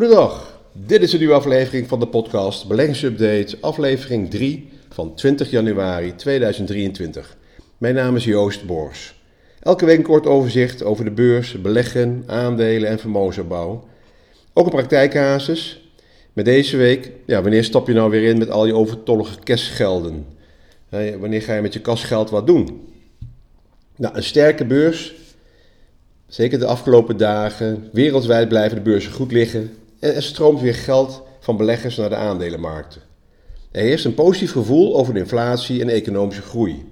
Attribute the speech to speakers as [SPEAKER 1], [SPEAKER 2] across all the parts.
[SPEAKER 1] Goedendag, dit is een nieuwe aflevering van de podcast Beleggingsupdate, aflevering 3 van 20 januari 2023. Mijn naam is Joost Bors. Elke week een kort overzicht over de beurs, beleggen, aandelen en vermogensopbouw. Ook een praktijkcasus. Met deze week, ja, wanneer stap je nou weer in met al je overtollige cashgelden? Wanneer ga je met je kasgeld wat doen? Nou, een sterke beurs, zeker de afgelopen dagen. Wereldwijd blijven de beurzen goed liggen en er stroomt weer geld van beleggers naar de aandelenmarkten. Er heerst een positief gevoel over de inflatie en economische groei.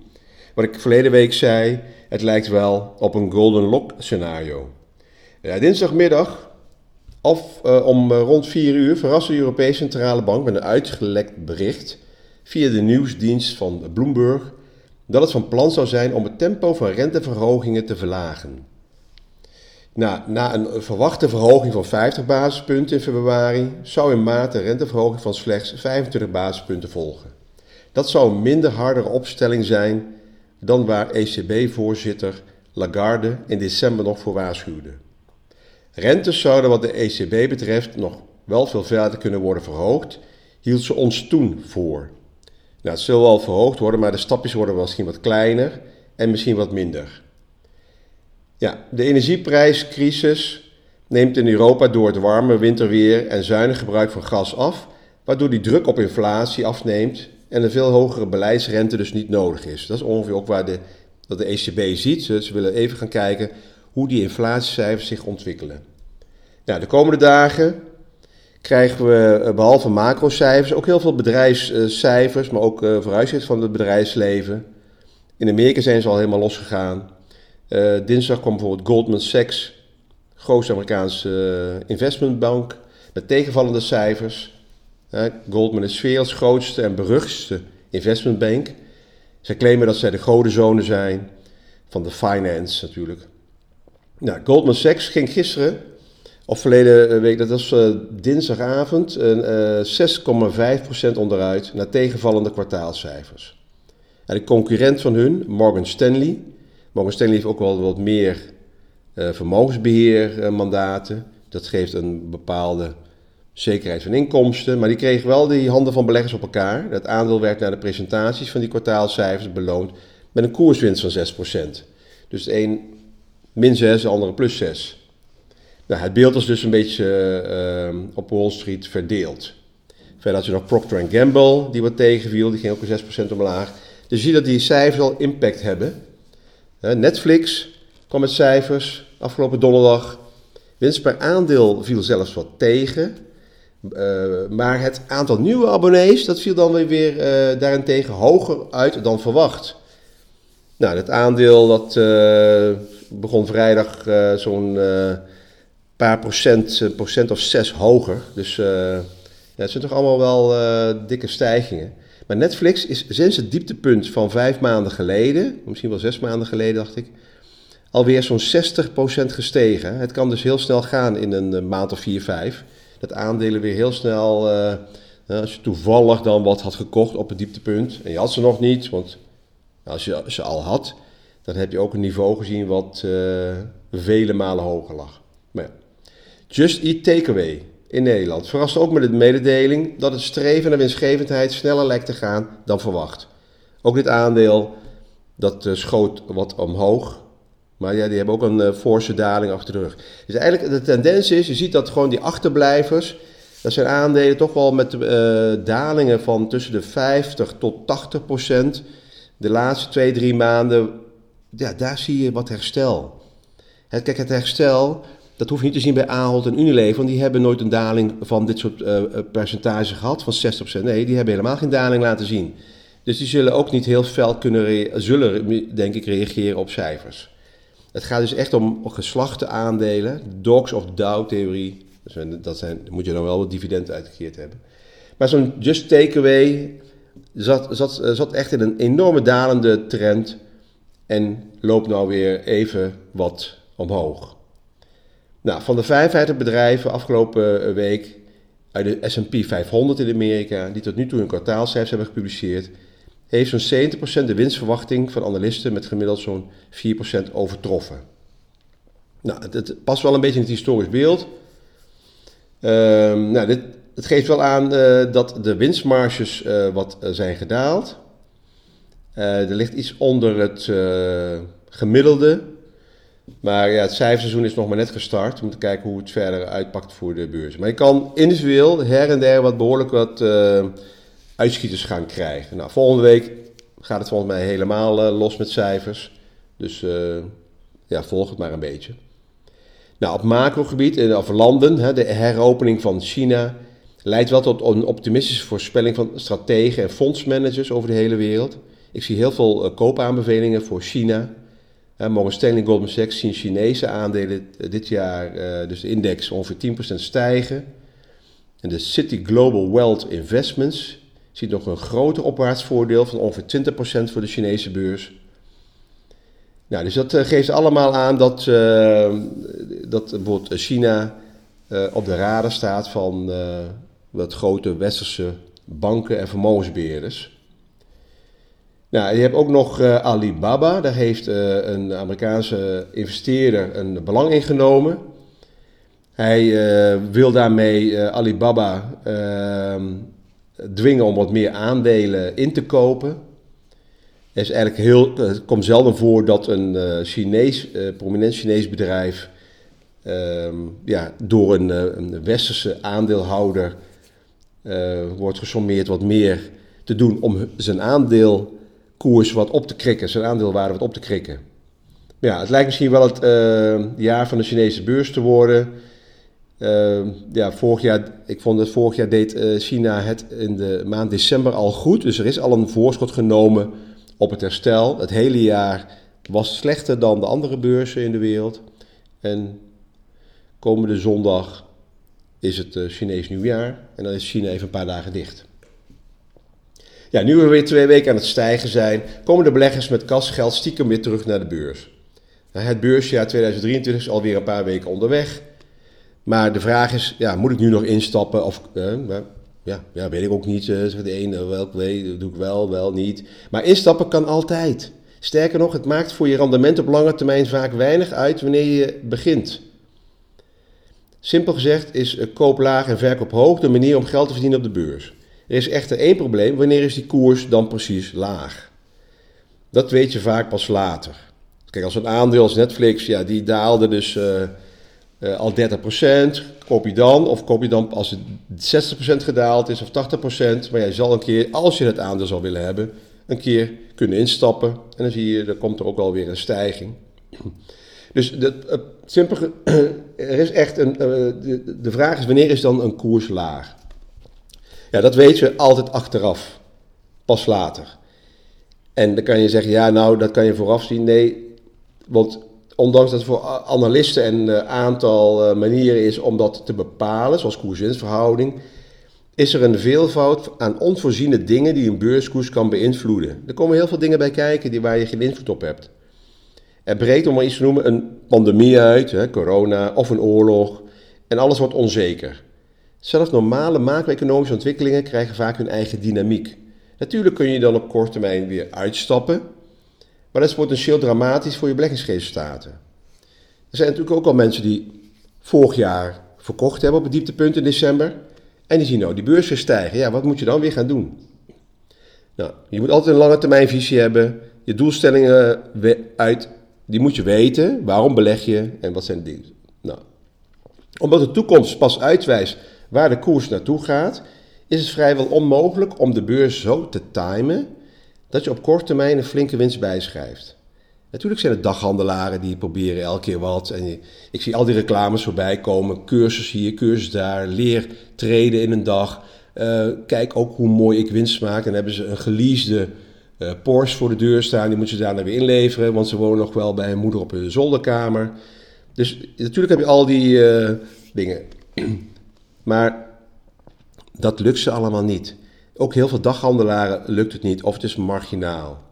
[SPEAKER 1] Wat ik verleden week zei, het lijkt wel op een golden lock scenario. Ja, dinsdagmiddag of, uh, om uh, rond 4 uur verraste de Europese Centrale Bank met een uitgelekt bericht via de nieuwsdienst van Bloomberg dat het van plan zou zijn om het tempo van renteverhogingen te verlagen. Nou, na een verwachte verhoging van 50 basispunten in februari zou in maart een renteverhoging van slechts 25 basispunten volgen. Dat zou een minder hardere opstelling zijn dan waar ECB-voorzitter Lagarde in december nog voor waarschuwde. Rentes zouden wat de ECB betreft nog wel veel verder kunnen worden verhoogd, hield ze ons toen voor. Nou, het zal wel verhoogd worden, maar de stapjes worden misschien wat kleiner en misschien wat minder. Ja, de energieprijscrisis neemt in Europa door het warme winterweer en zuinig gebruik van gas af, waardoor die druk op inflatie afneemt en een veel hogere beleidsrente dus niet nodig is. Dat is ongeveer ook waar de, wat de ECB ziet. Ze, willen even gaan kijken hoe die inflatiecijfers zich ontwikkelen. Nou, de komende dagen krijgen we eh, behalve macrocijfers ook heel veel bedrijfscijfers, maar ook uh, vooruitzicht van het bedrijfsleven. In Amerika zijn ze al helemaal losgegaan. Uh, dinsdag kwam bijvoorbeeld Goldman Sachs, grootste Amerikaanse investmentbank, met tegenvallende cijfers. Goldman is werelds grootste en beruchtste investmentbank. Zij claimen dat zij de godenzonen zijn van de finance natuurlijk. Nou, Goldman Sachs ging gisteren, of verleden week, dat was dinsdagavond, uh, 6,5% onderuit naar tegenvallende kwartaalcijfers. En de concurrent van hun, Morgan Stanley, Morgan Stanley heeft ook wel wat meer uh, vermogensbeheermandaten. dat geeft een bepaalde zekerheid van inkomsten. Maar die kregen wel die handen van beleggers op elkaar. Het aandeel werd naar de presentaties van die kwartaalcijfers beloond met een koerswinst van 6%. Dus de een min 6, de andere plus 6. Nou, het beeld is dus een beetje uh, op Wall Street verdeeld. Verder had je nog Procter Gamble, die wat tegenviel, die ging ook een 6% omlaag. Dus je ziet dat die cijfers al impact hebben. Netflix kwam met cijfers afgelopen donderdag. Winst per aandeel viel zelfs wat tegen. Uh, maar het aantal nieuwe abonnees, dat viel dan weer uh, daarentegen hoger uit dan verwacht. Nou, het aandeel dat uh, begon vrijdag zo'n paar procent, procent of zes hoger. Dus het zijn toch allemaal wel dikke stijgingen. Maar Netflix is sinds het dieptepunt van vijf maanden geleden, misschien wel zes maanden geleden dacht ik, alweer zo'n 60% gestegen. Het kan dus heel snel gaan in een maand of vier, vijf dat aandelen weer heel snel, uh, als je toevallig dan wat had gekocht op het dieptepunt en je had ze nog niet, want als je ze al had, dan heb je ook een niveau gezien wat vele malen hoger lag. Maar ja. Just Eat Takeaway in Nederland verraste ook met de mededeling dat het streven naar winstgevendheid sneller lijkt te gaan dan verwacht. Ook dit aandeel dat uh, schoot wat omhoog maar ja, die hebben ook een uh, forse daling achter de rug. Dus eigenlijk de tendens is, je ziet dat gewoon die achterblijvers, dat zijn aandelen toch wel met uh, dalingen van tussen de 50 tot 80 procent. De laatste twee, drie maanden, ja, daar zie je wat herstel. Kijk, het herstel, dat hoef je niet te zien bij Ahold en Unilever, want die hebben nooit een daling van dit soort uh, percentage gehad, van 60%. Nee, die hebben helemaal geen daling laten zien. Dus die zullen ook niet heel fel kunnen, zullen denk ik reageren op cijfers. Het gaat dus echt om geslachte aandelen, dogs of Dow-theorie. Dat zijn, moet je dan wel wat dividend uitgekeerd hebben. Maar zo'n just takeaway zat, zat, zat echt in een enorme dalende trend en loopt nou weer even wat omhoog. Nou, van de 55 bedrijven afgelopen week uit de S&P 500 in Amerika, die tot nu toe hun kwartaalcijfers hebben gepubliceerd, heeft zo'n 70% de winstverwachting van analisten met gemiddeld zo'n 4% overtroffen. Nou, het, past wel een beetje in het historisch beeld. Ehm, nou, dit, het geeft wel aan uh, dat de winstmarges uh, wat zijn gedaald. er ligt iets onder het gemiddelde. Maar ja, het cijferseizoen is nog maar net gestart. Om te kijken hoe het verder uitpakt voor de beurs. Maar je kan individueel her en der wat behoorlijk wat uitschieters gaan krijgen. Nou, volgende week gaat het volgens mij helemaal los met cijfers. Dus ja, volg het maar een beetje. Nou, op macrogebied, of landen, hè, de heropening van China leidt wel tot een optimistische voorspelling van strategen en fondsmanagers over de hele wereld. Ik zie heel veel koopaanbevelingen voor China. Morgan Stanley Goldman Sachs zien Chinese aandelen uh, dit jaar, uh, dus de index, ongeveer 10% stijgen. En de City Global Wealth Investments ziet nog een groter opwaarts voordeel van ongeveer 20% voor de Chinese beurs. Nou, dus dat geeft allemaal aan dat dat bijvoorbeeld China op de radar staat van wat grote westerse banken en vermogensbeheerders. Nou, je hebt ook nog uh, Alibaba. Daar heeft een Amerikaanse investeerder een belang in genomen. Hij wil daarmee Alibaba ehm, dwingen om wat meer aandelen in te kopen. Het, is eigenlijk heel, komt zelden voor dat een Chinees, prominent Chinees bedrijf Ehm, ja, door een, eh, een, westerse aandeelhouder wordt gesommeerd wat meer te doen om zijn aandeelkoers wat op te krikken, zijn aandeelwaarde wat op te krikken. Ja, het lijkt misschien wel het uh, jaar van de Chinese beurs te worden. Uh, ja, vorig jaar, ik vond het vorig jaar deed China het in de maand december al goed. Dus er is al een voorschot genomen op het herstel. Het hele jaar was slechter dan de andere beurzen in de wereld. En Komende zondag is het uh, Chinees nieuwjaar en dan is China even een paar dagen dicht. Ja, nu we weer twee weken aan het stijgen zijn, komen de beleggers met kasgeld stiekem weer terug naar de beurs. Nou, het beursjaar 2023 is alweer een paar weken onderweg. Maar de vraag is, ja, moet ik nu nog instappen? Of, uh, ja, ja, weet ik ook niet. Uh, zegt de ene, welk weet, doe ik wel, wel niet. Maar instappen kan altijd. Sterker nog, het maakt voor je rendement op lange termijn vaak weinig uit wanneer je begint. Simpel gezegd is eh, koop laag en verkoop hoog de manier om geld te verdienen op de beurs. Er is echter één probleem, wanneer is die koers dan precies laag? Dat weet je vaak pas later. Kijk, als een aandeel als Netflix, ja, die daalde dus uh, uh, al 30%, koop je dan, of koop je dan als het 60% gedaald is of 80%, maar jij zal een keer, als je het aandeel zou willen hebben, een keer kunnen instappen en dan zie je, er komt er ook alweer een stijging. Dus de, uh, er is echt een, de, de vraag is wanneer is dan een koers laag? Ja, dat weet je altijd achteraf, pas later. En dan kan je zeggen, ja nou, dat kan je vooraf zien. Nee, want ondanks dat er voor analisten een uh, aantal manieren is om dat te bepalen, zoals koers-winstverhouding, is er een veelvoud aan onvoorziene dingen die een beurskoers kan beïnvloeden. Er komen heel veel dingen bij kijken die, waar je geen invloed op hebt. Er breekt, om maar iets te noemen, een pandemie uit, hè, corona of een oorlog. En alles wordt onzeker. Zelfs normale macro-economische ontwikkelingen krijgen vaak hun eigen dynamiek. Natuurlijk kun je dan op korte termijn weer uitstappen, maar dat is potentieel dramatisch voor je beleggingsresultaten. Er zijn natuurlijk ook al mensen die vorig jaar verkocht hebben op het dieptepunt in december. En die zien nou die beurs weer stijgen. Ja, wat moet je dan weer gaan doen? Nou, je moet altijd een lange termijn visie hebben. Je doelstellingen uit die moet je weten. Waarom beleg je en wat zijn de dingen? Nou, omdat de toekomst pas uitwijst waar de koers naartoe gaat, is het vrijwel onmogelijk om de beurs zo te timen dat je op korte termijn een flinke winst bijschrijft. Natuurlijk zijn er daghandelaren die proberen elke keer wat. En ik zie al die reclames voorbij komen. Cursus hier, cursus daar. Leer treden in een dag. Uh, kijk ook hoe mooi ik winst maak. En dan hebben ze een geleasede uh, Porsche voor de deur staan. Die moeten ze daarna weer inleveren, want ze wonen nog wel bij hun moeder op hun zolderkamer. Dus natuurlijk heb je al die uh, dingen. Maar dat lukt ze allemaal niet. Ook heel veel daghandelaren lukt het niet, of het is marginaal.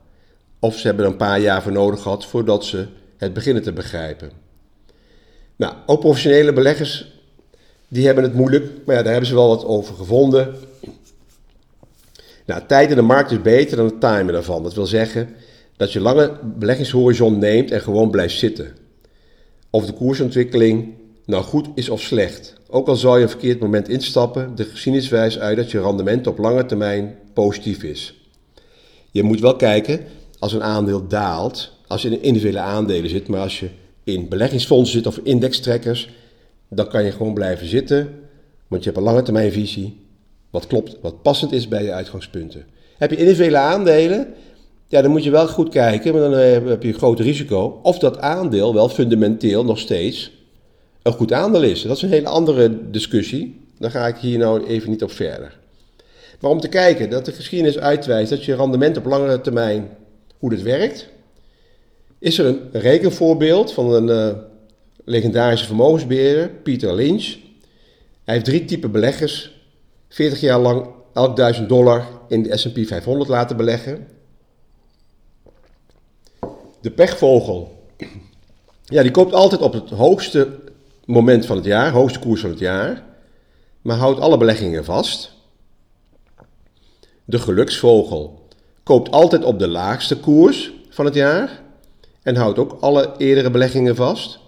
[SPEAKER 1] Of ze hebben er een paar jaar voor nodig gehad voordat ze het beginnen te begrijpen. Nou, ook professionele beleggers, die hebben het moeilijk, maar ja, daar hebben ze wel wat over gevonden. Nou, tijd in de markt is beter dan het timen daarvan. Dat wil zeggen dat je lange beleggingshorizon neemt en gewoon blijft zitten. Of de koersontwikkeling nou goed is of slecht. Ook al zal je een verkeerd moment instappen, de geschiedenis wijst uit dat je rendement op lange termijn positief is. Je moet wel kijken, als een aandeel daalt, als je in individuele aandelen zit, maar als je in beleggingsfondsen zit of indextrekkers, dan kan je gewoon blijven zitten, want je hebt een lange termijn visie, wat klopt, wat passend is bij je uitgangspunten. Heb je individuele aandelen, ja, dan moet je wel goed kijken, maar dan eh, heb je een groot risico, of dat aandeel wel fundamenteel nog steeds een goed aandeel is. Dat is een hele andere discussie. Daar ga ik hier nou even niet op verder. Maar om te kijken dat de geschiedenis uitwijst dat je rendement op langere termijn, hoe dat werkt, is er een rekenvoorbeeld van een uh, legendarische vermogensbeheerder, Peter Lynch. Hij heeft drie typen beleggers 40 jaar lang elk 1000 dollar in de S&P 500 laten beleggen. De pechvogel, ja, die koopt altijd op het hoogste moment van het jaar, hoogste koers van het jaar, maar houdt alle beleggingen vast. De geluksvogel koopt altijd op de laagste koers van het jaar en houdt ook alle eerdere beleggingen vast.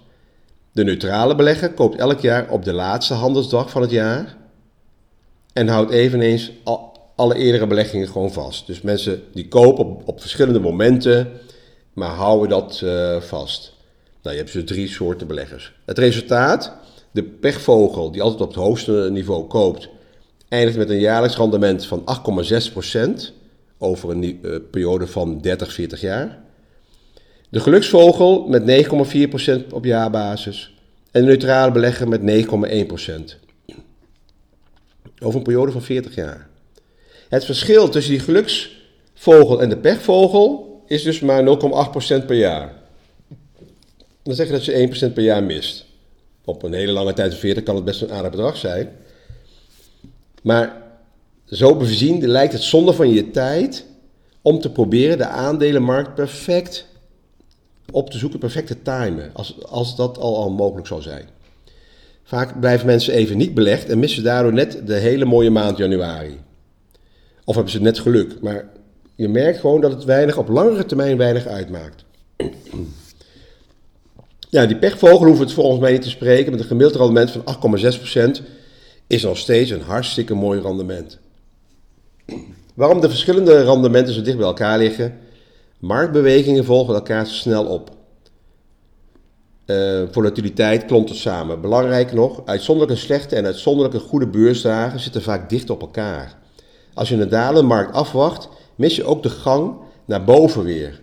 [SPEAKER 1] De neutrale belegger koopt elk jaar op de laatste handelsdag van het jaar en houdt eveneens alle eerdere beleggingen gewoon vast. Dus mensen die kopen op, op verschillende momenten, maar houden dat uh, vast. Nou, je hebt dus drie soorten beleggers. Het resultaat, de pechvogel die altijd op het hoogste niveau koopt, eindigt met een jaarlijks rendement van 8,6% over een uh, periode van 30, 40 jaar. De geluksvogel met 9,4% op jaarbasis en de neutrale belegger met 9,1%. Over een periode van 40 jaar. Het verschil tussen die geluksvogel en de pechvogel is dus maar 0,8% per jaar. Dan zeg je dat je 1% per jaar mist. Op een hele lange tijd van 40 kan het best een aardig bedrag zijn. Maar zo bezien lijkt het zonde van je tijd om te proberen de aandelenmarkt perfect op te zoeken, perfect te timen, als, als dat al, al mogelijk zou zijn. Vaak blijven mensen even niet belegd en missen daardoor net de hele mooie maand januari. Of hebben ze net geluk. Maar je merkt gewoon dat het weinig, op langere termijn weinig uitmaakt. Ja, die pechvogel hoeven het volgens mij niet te spreken. Met een gemiddeld rendement van 8,6% is nog steeds een hartstikke mooi rendement. Waarom de verschillende rendementen zo dicht bij elkaar liggen? Marktbewegingen volgen elkaar snel op. Uh, volatiliteit klomt het samen. Belangrijk nog, uitzonderlijke slechte en uitzonderlijke goede beursdagen zitten vaak dicht op elkaar. Als je een dalende markt afwacht, mis je ook de gang naar boven weer.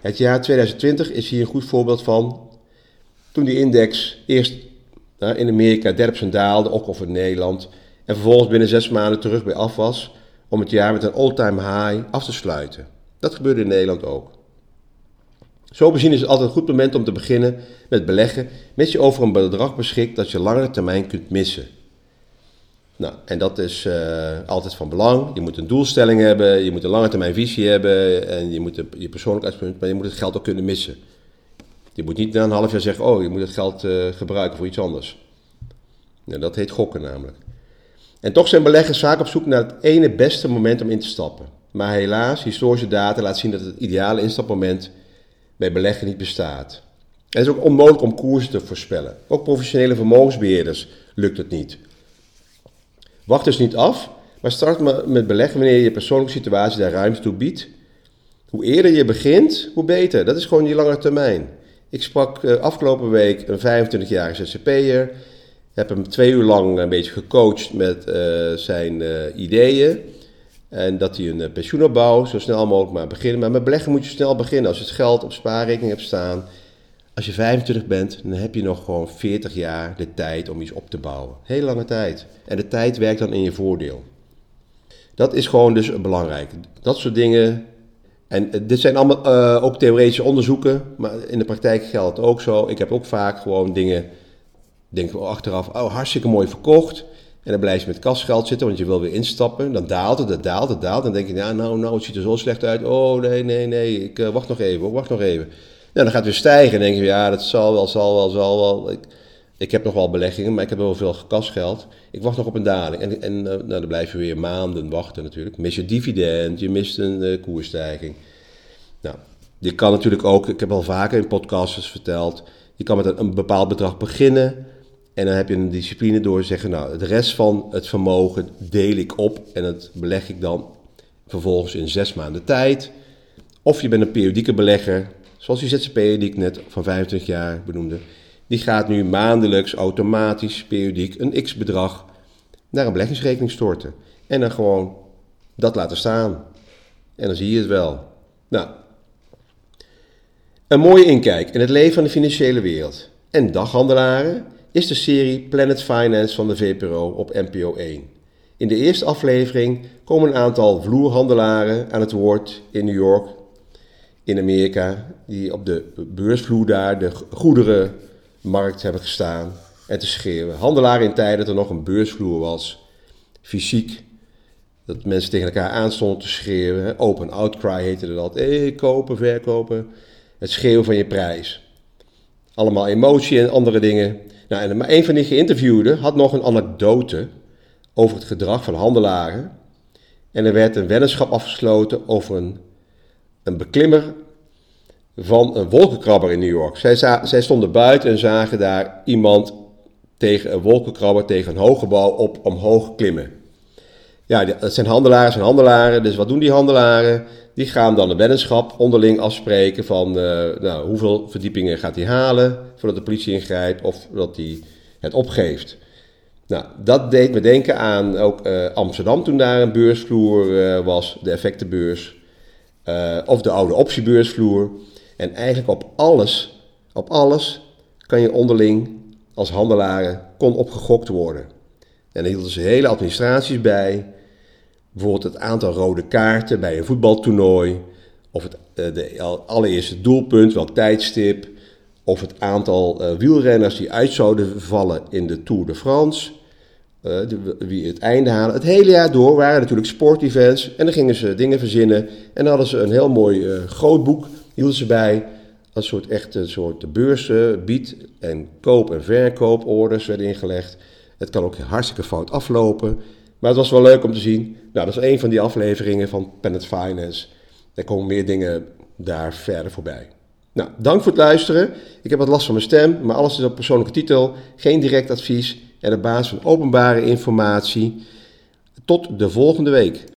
[SPEAKER 1] Het jaar 2020 is hier een goed voorbeeld van. Toen die index eerst uh, in Amerika 30% daalde, ook over Nederland, en vervolgens binnen zes maanden terug bij af was om het jaar met een all-time high af te sluiten. Dat gebeurde in Nederland ook. Zo bezien is het altijd een goed moment om te beginnen met beleggen, mits je over een bedrag beschikt dat je langere termijn kunt missen. Nou, en dat is uh, altijd van belang. Je moet een doelstelling hebben, je moet een lange termijn visie hebben en je moet je persoonlijk uitspunt, maar je moet het geld ook kunnen missen. Je moet niet na een half jaar zeggen, oh, je moet het geld uh, gebruiken voor iets anders. Nou, dat heet gokken namelijk. En toch zijn beleggers vaak op zoek naar het ene beste moment om in te stappen. Maar helaas, historische data laat zien dat het ideale instapmoment bij beleggen niet bestaat. Het is ook onmogelijk om koersen te voorspellen. Ook professionele vermogensbeheerders lukt het niet. Wacht dus niet af, maar start met beleggen wanneer je persoonlijke situatie daar ruimte toe biedt. Hoe eerder je begint, hoe beter. Dat is gewoon die lange termijn. Ik sprak uh, afgelopen week een 25-jarige ZZP'er. Heb hem twee uur lang een beetje gecoacht met uh, zijn uh, ideeën. En dat hij een pensioenopbouw zo snel mogelijk maar beginnen. Maar met beleggen moet je snel beginnen. Als je het geld op spaarrekening hebt staan. Als je 25 bent, dan heb je nog gewoon 40 jaar de tijd om iets op te bouwen. Hele lange tijd. En de tijd werkt dan in je voordeel. Dat is gewoon dus belangrijk. Dat soort dingen en eh, dit zijn allemaal uh, ook theoretische onderzoeken, maar in de praktijk geldt het ook zo. Ik heb ook vaak gewoon dingen, denk wel achteraf, oh hartstikke mooi verkocht. En dan blijf je met kasgeld zitten, want je wil weer instappen. Dan daalt het, dat daalt, het daalt. Dan denk je, ja, nou, nou, het ziet er zo slecht uit. Oh, nee, nee, nee, ik uh, wacht nog even, wacht nog even. Nou, dan gaat het weer stijgen. En dan denk je, ja, dat zal wel, zal wel, zal wel. Ik, ik heb nog wel beleggingen, maar ik heb wel veel kasgeld. Ik wacht nog op een daling. En, en uh, nou, dan blijf je weer maanden wachten natuurlijk. Mis je dividend, je mist een uh, koersstijging. Nou, je kan natuurlijk ook, ik heb al vaker in podcasts verteld, je kan met een, een bepaald bedrag beginnen. En dan heb je een discipline door te zeggen, nou, de rest van het vermogen deel ik op en dat beleg ik dan vervolgens in zes maanden tijd. Of je bent een periodieke belegger, zoals die ZZP'er die ik net van 25 jaar benoemde. Die gaat nu maandelijks automatisch, periodiek, een x-bedrag naar een beleggingsrekening storten. En dan gewoon dat laten staan. En dan zie je het wel. Nou, een mooie inkijk in het leven van de financiële wereld en daghandelaren is de serie Planet Finance van de VPRO op NPO 1. In de eerste aflevering komen een aantal vloerhandelaren aan het woord in New York, in Amerika, die op de beursvloer daar de goederenmarkt hebben gestaan en te schreeuwen. Handelaren in tijden dat er nog een beursvloer was, fysiek, dat mensen tegen elkaar aanstonden te schreeuwen. Open outcry heette dat. Hey, kopen, verkopen. Het schreeuwen van je prijs. Allemaal emotie en andere dingen. Nou, en maar een van die geïnterviewden had nog een anekdote over het gedrag van handelaren. En er werd een weddenschap afgesloten over een, een beklimmer van een wolkenkrabber in New York. Zij, zij stonden buiten en zagen daar iemand tegen een wolkenkrabber, tegen een hoog gebouw op omhoog klimmen. Ja, dat zijn handelaren en handelaren. Dus wat doen die handelaren? Die gaan dan een weddenschap onderling afspreken van uh, nou, hoeveel verdiepingen gaat hij halen voordat de politie ingrijpt of dat hij het opgeeft. Nou, dat deed me denken aan ook uh, Amsterdam toen daar een beursvloer uh, was, de effectenbeurs. of de oude optiebeursvloer. En eigenlijk op alles, op alles kan je onderling als handelaren kon opgegokt worden. En daar hielden ze hele administraties bij. Bijvoorbeeld het aantal rode kaarten bij een voetbaltoernooi. Of het eh, de allereerste doelpunt, welk tijdstip. Of het aantal uh, wielrenners die uit zouden vallen in de Tour de France. De, wie het einde halen. Het hele jaar door waren natuurlijk sportevents. En dan gingen ze dingen verzinnen. En dan hadden ze een heel mooi groot boek. Hielden ze bij. Een soort echte soort beurzen, bied- en koop- en verkooporders werden ingelegd. Het kan ook hartstikke fout aflopen. Maar het was wel leuk om te zien. Nou, dat is een van die afleveringen van Planet Finance. Er komen meer dingen daar verder voorbij. Nou, dank voor het luisteren. Ik heb wat last van mijn stem, maar alles is op persoonlijke titel. Geen direct advies en op basis van openbare informatie. Tot de volgende week.